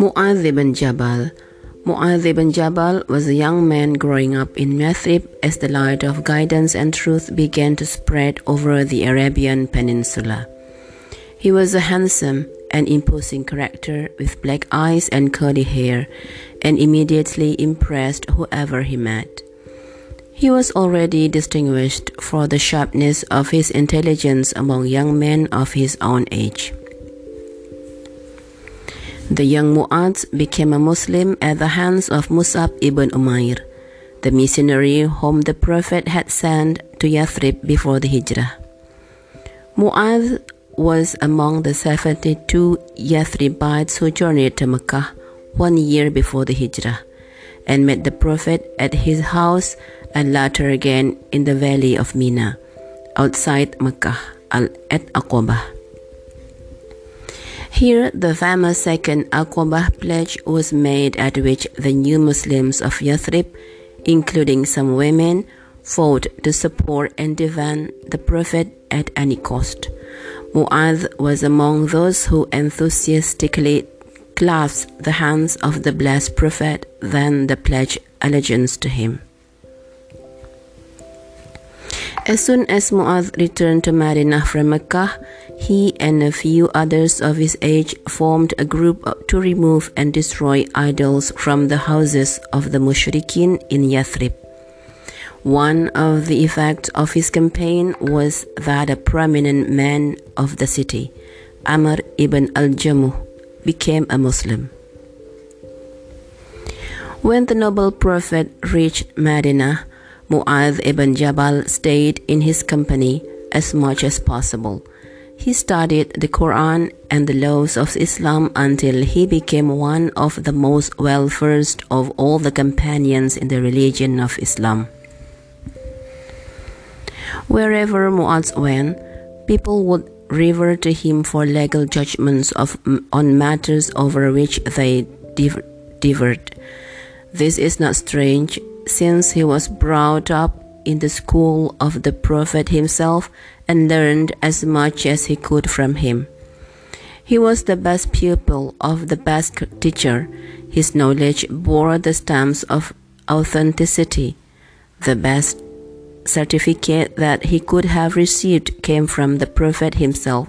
Mu'adh ibn Jabal Mu'adh ibn Jabal was a young man growing up in Yathrib as the light of guidance and truth began to spread over the Arabian Peninsula. He was a handsome and imposing character with black eyes and curly hair, and immediately impressed whoever he met. He was already distinguished for the sharpness of his intelligence among young men of his own age. The young Mu'adh became a Muslim at the hands of Mus'ab ibn Umair, the missionary whom the Prophet had sent to Yathrib before the Hijrah. Mu'adh was among the 72 Yathribites who journeyed to Mecca one year before the Hijrah and met the Prophet at his house and later again in the valley of Mina, outside Mecca, at Aqaba. Here, the famous second Aqaba pledge was made, at which the new Muslims of Yathrib, including some women, fought to support and defend the Prophet at any cost. Mu'adh was among those who enthusiastically clasped the hands of the blessed Prophet, then the pledge allegiance to him. As soon as Mu'adh returned to Medina from Mecca, he and a few others of his age formed a group to remove and destroy idols from the houses of the Mushrikin in Yathrib. One of the effects of his campaign was that a prominent man of the city, Amr ibn al-Jamuh, became a Muslim. When the noble prophet reached Medina, Mu'adh ibn Jabal stayed in his company as much as possible. He studied the Quran and the laws of Islam until he became one of the most well versed of all the companions in the religion of Islam. Wherever Mu'adh went, people would revert to him for legal judgments of, on matters over which they differed. This is not strange since he was brought up in the school of the Prophet himself and learned as much as he could from him. He was the best pupil of the best teacher. His knowledge bore the stamps of authenticity. The best certificate that he could have received came from the Prophet himself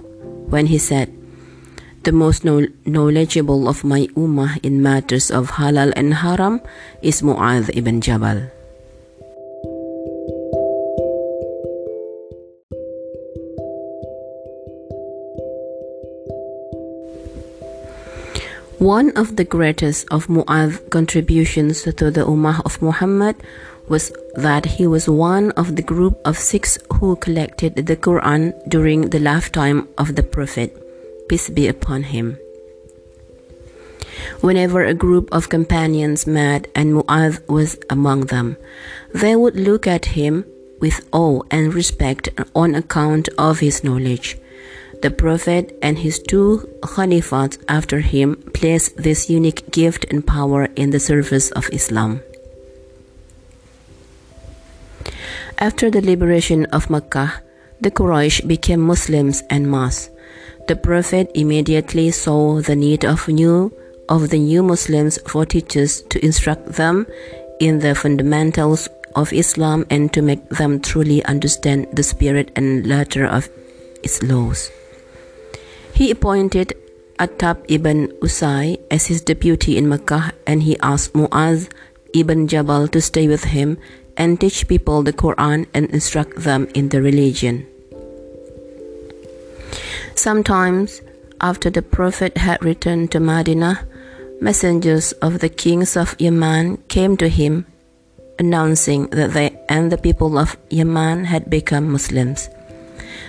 when he said, the most knowledgeable of my ummah in matters of halal and haram is Mu'adh ibn Jabal. One of the greatest of Mu'adh's contributions to the Ummah of Muhammad was that he was one of the group of six who collected the Quran during the lifetime of the Prophet peace be upon him. Whenever a group of companions met and Mu'adh was among them, they would look at him with awe and respect on account of his knowledge. The Prophet and his two Khalifats after him placed this unique gift and power in the service of Islam. After the liberation of Mecca, the Quraysh became Muslims en masse. The Prophet immediately saw the need of new of the new Muslims for teachers to instruct them in the fundamentals of Islam and to make them truly understand the spirit and letter of its laws. He appointed Attab ibn Usai as his deputy in Mecca and he asked Muaz ibn Jabal to stay with him and teach people the Quran and instruct them in the religion. Sometimes, after the Prophet had returned to Medina, messengers of the kings of Yemen came to him, announcing that they and the people of Yemen had become Muslims.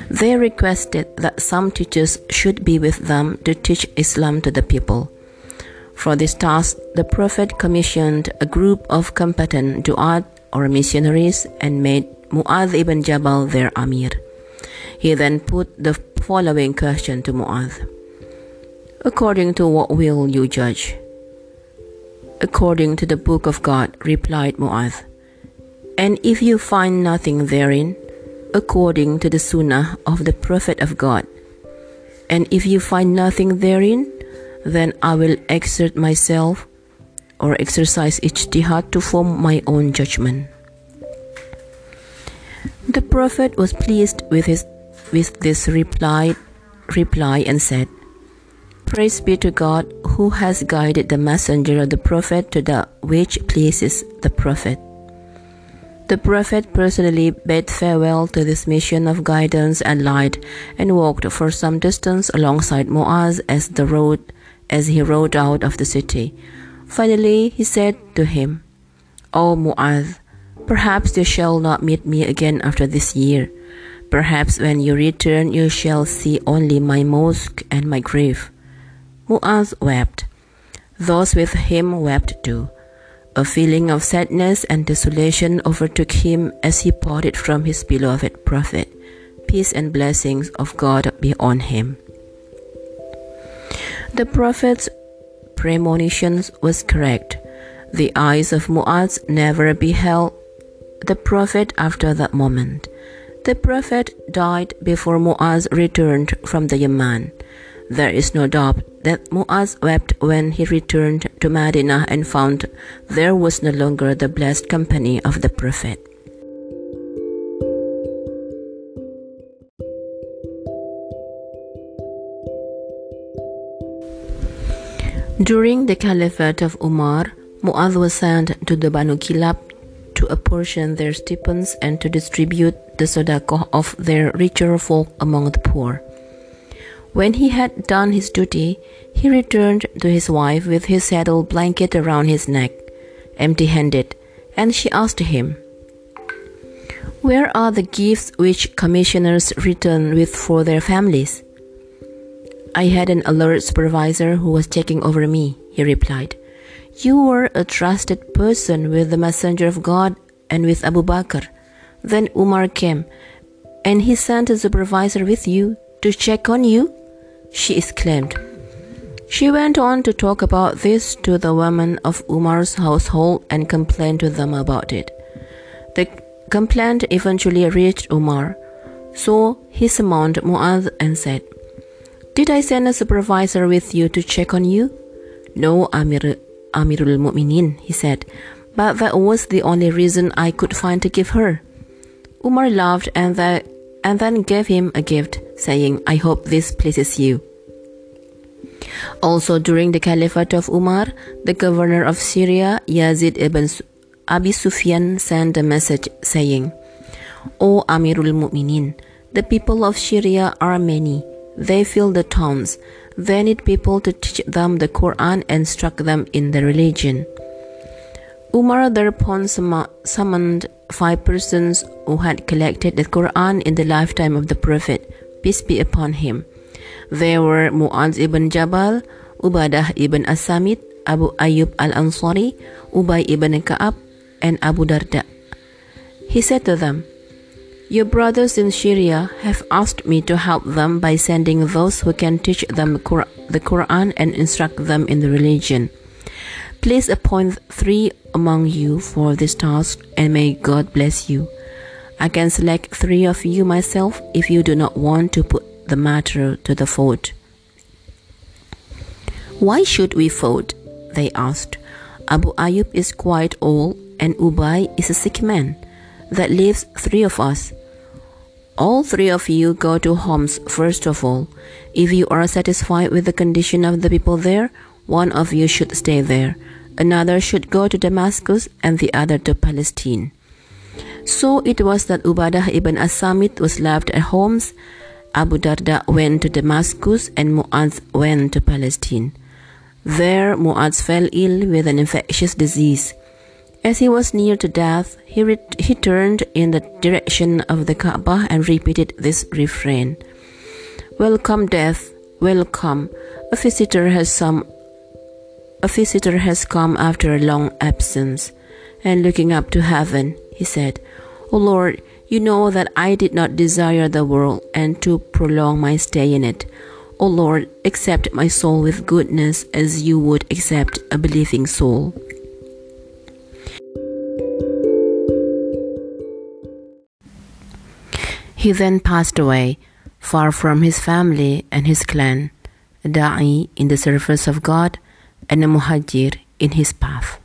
They requested that some teachers should be with them to teach Islam to the people. For this task, the Prophet commissioned a group of competent du'at or missionaries and made Mu'adh ibn Jabal their Amir. He then put the following question to Mu'adh According to what will you judge? According to the book of God, replied Mu'adh. And if you find nothing therein, according to the sunnah of the Prophet of God. And if you find nothing therein, then I will exert myself or exercise ijtihad to form my own judgment. The Prophet was pleased with, his, with this reply, reply and said, Praise be to God who has guided the messenger of the Prophet to that which pleases the Prophet. The Prophet personally bade farewell to this mission of guidance and light and walked for some distance alongside Muaz as the road as he rode out of the city. Finally he said to him, O Muaz, perhaps you shall not meet me again after this year. Perhaps when you return you shall see only my mosque and my grave. Muaz wept. Those with him wept too. A feeling of sadness and desolation overtook him as he parted from his beloved Prophet. Peace and blessings of God be on him. The Prophet's premonition was correct. The eyes of Muaz never beheld the Prophet after that moment. The Prophet died before Muaz returned from the Yaman. There is no doubt that Muaz wept when he returned to Medina and found there was no longer the blessed company of the Prophet. During the Caliphate of Umar, Muaz was sent to the Banu Kilab to apportion their stipends and to distribute the sadaqah of their richer folk among the poor. When he had done his duty, he returned to his wife with his saddle blanket around his neck, empty handed, and she asked him, Where are the gifts which commissioners return with for their families? I had an alert supervisor who was taking over me, he replied. You were a trusted person with the Messenger of God and with Abu Bakr. Then Umar came, and he sent a supervisor with you to check on you she exclaimed. She went on to talk about this to the women of Umar's household and complained to them about it. The complaint eventually reached Umar, so he summoned Mu'adh and said, Did I send a supervisor with you to check on you? No, Amir, Amirul Mu'minin, he said, but that was the only reason I could find to give her. Umar laughed and, the, and then gave him a gift saying, I hope this pleases you. Also, during the Caliphate of Umar, the governor of Syria, Yazid ibn Abi Sufyan, sent a message saying, O Amirul Mu'minin, the people of Syria are many. They fill the towns. They need people to teach them the Quran and instruct them in the religion. Umar thereupon summoned five persons who had collected the Quran in the lifetime of the Prophet peace be upon him. They were Mu'adh ibn Jabal, Ubadah ibn As-Samit, Abu Ayyub al-Ansari, Ubay ibn Ka'ab, and Abu Darda. He said to them, Your brothers in Syria have asked me to help them by sending those who can teach them the Quran and instruct them in the religion. Please appoint three among you for this task, and may God bless you. I can select three of you myself if you do not want to put the matter to the vote. Why should we vote? They asked. Abu Ayub is quite old and Ubay is a sick man. That leaves three of us. All three of you go to Homs first of all. If you are satisfied with the condition of the people there, one of you should stay there. Another should go to Damascus and the other to Palestine. So it was that Ubadah ibn As-Samit was left at Homs, Abu Darda went to Damascus, and Mu'adh went to Palestine. There, Mu'adh fell ill with an infectious disease. As he was near to death, he, he turned in the direction of the Kaaba and repeated this refrain Welcome, death, welcome. A visitor has come. A visitor has come after a long absence. And looking up to heaven, he said, O Lord, you know that I did not desire the world and to prolong my stay in it. O Lord, accept my soul with goodness as you would accept a believing soul. He then passed away, far from his family and his clan, a da'i in the service of God, and a muhajir in his path.